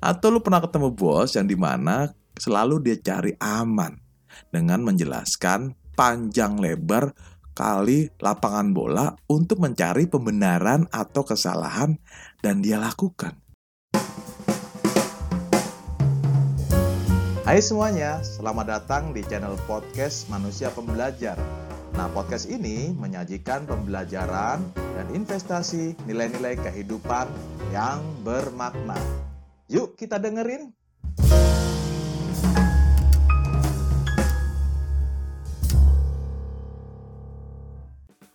Atau lu pernah ketemu bos yang di mana selalu dia cari aman dengan menjelaskan panjang lebar kali lapangan bola untuk mencari pembenaran atau kesalahan dan dia lakukan. Hai semuanya, selamat datang di channel podcast Manusia Pembelajar. Nah, podcast ini menyajikan pembelajaran dan investasi nilai-nilai kehidupan yang bermakna. Yuk kita dengerin.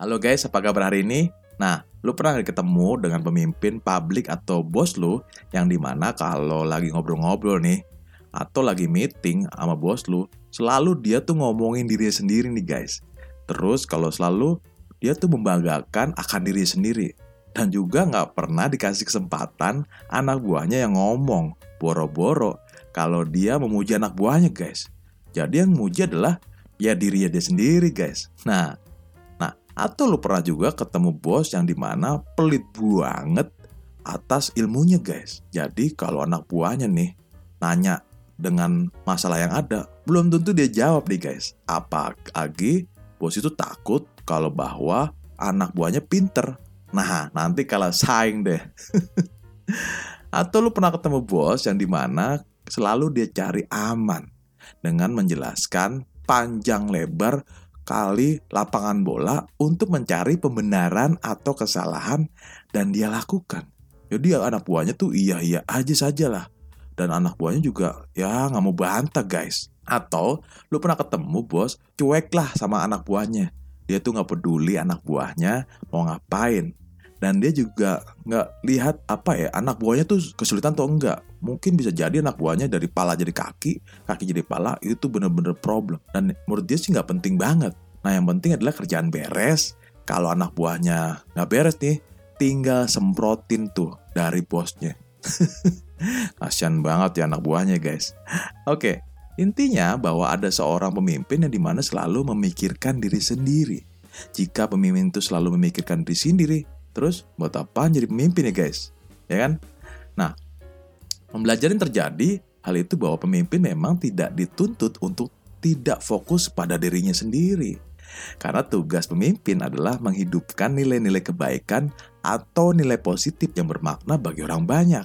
Halo guys, apa kabar hari ini? Nah, lu pernah ketemu dengan pemimpin publik atau bos lu yang di mana kalau lagi ngobrol-ngobrol nih, atau lagi meeting sama bos lu, selalu dia tuh ngomongin diri sendiri nih guys. Terus kalau selalu dia tuh membanggakan akan diri sendiri dan juga nggak pernah dikasih kesempatan anak buahnya yang ngomong boro-boro kalau dia memuji anak buahnya guys. Jadi yang muji adalah ya dirinya dia sendiri guys. Nah, nah atau lu pernah juga ketemu bos yang di mana pelit banget atas ilmunya guys. Jadi kalau anak buahnya nih nanya dengan masalah yang ada, belum tentu dia jawab nih guys. Apalagi bos itu takut kalau bahwa anak buahnya pinter Nah, nanti kalah saing deh. Atau lu pernah ketemu bos yang di mana selalu dia cari aman dengan menjelaskan panjang lebar kali lapangan bola untuk mencari pembenaran atau kesalahan dan dia lakukan. Jadi anak buahnya tuh iya-iya aja saja lah. Dan anak buahnya juga ya nggak mau bantah guys. Atau lu pernah ketemu bos cuek lah sama anak buahnya dia tuh nggak peduli anak buahnya mau ngapain. Dan dia juga nggak lihat apa ya anak buahnya tuh kesulitan atau enggak. Mungkin bisa jadi anak buahnya dari pala jadi kaki kaki jadi pala itu tuh bener-bener problem. Dan menurut dia sih nggak penting banget. Nah yang penting adalah kerjaan beres. Kalau anak buahnya nggak beres nih tinggal semprotin tuh dari bosnya. Kasian banget ya anak buahnya guys. Oke Intinya bahwa ada seorang pemimpin yang di mana selalu memikirkan diri sendiri. Jika pemimpin itu selalu memikirkan diri sendiri, terus buat apa jadi pemimpin ya guys? Ya kan? Nah, pembelajaran terjadi hal itu bahwa pemimpin memang tidak dituntut untuk tidak fokus pada dirinya sendiri. Karena tugas pemimpin adalah menghidupkan nilai-nilai kebaikan atau nilai positif yang bermakna bagi orang banyak.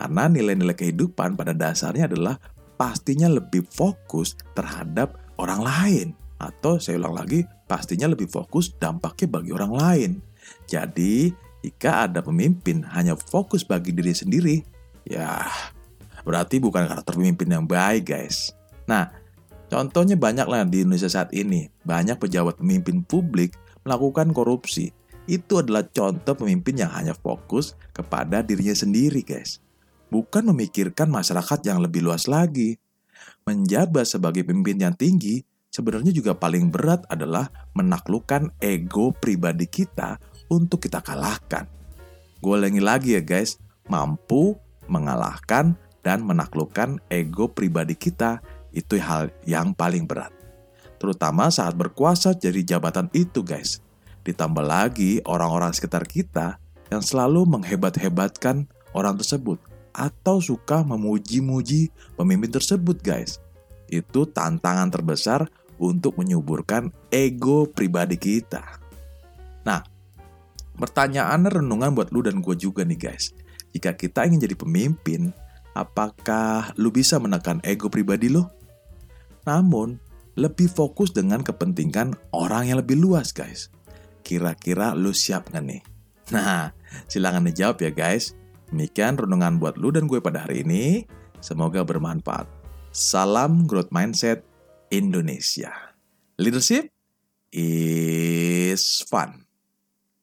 Karena nilai-nilai kehidupan pada dasarnya adalah pastinya lebih fokus terhadap orang lain. Atau saya ulang lagi, pastinya lebih fokus dampaknya bagi orang lain. Jadi, jika ada pemimpin hanya fokus bagi diri sendiri, ya berarti bukan karakter pemimpin yang baik guys. Nah, contohnya banyak lah di Indonesia saat ini. Banyak pejabat pemimpin publik melakukan korupsi. Itu adalah contoh pemimpin yang hanya fokus kepada dirinya sendiri guys bukan memikirkan masyarakat yang lebih luas lagi. Menjabat sebagai pemimpin yang tinggi sebenarnya juga paling berat adalah menaklukkan ego pribadi kita untuk kita kalahkan. Gue ulangi lagi ya guys, mampu mengalahkan dan menaklukkan ego pribadi kita itu hal yang paling berat. Terutama saat berkuasa jadi jabatan itu guys. Ditambah lagi orang-orang sekitar kita yang selalu menghebat-hebatkan orang tersebut atau suka memuji-muji pemimpin tersebut, guys. Itu tantangan terbesar untuk menyuburkan ego pribadi kita. Nah, pertanyaan renungan buat lu dan gue juga nih, guys. Jika kita ingin jadi pemimpin, apakah lu bisa menekan ego pribadi lo? Namun, lebih fokus dengan kepentingan orang yang lebih luas, guys. Kira-kira lu siap gak nih? Nah, silahkan dijawab ya guys. Demikian renungan buat lu dan gue pada hari ini. Semoga bermanfaat. Salam Growth Mindset Indonesia. Leadership is fun.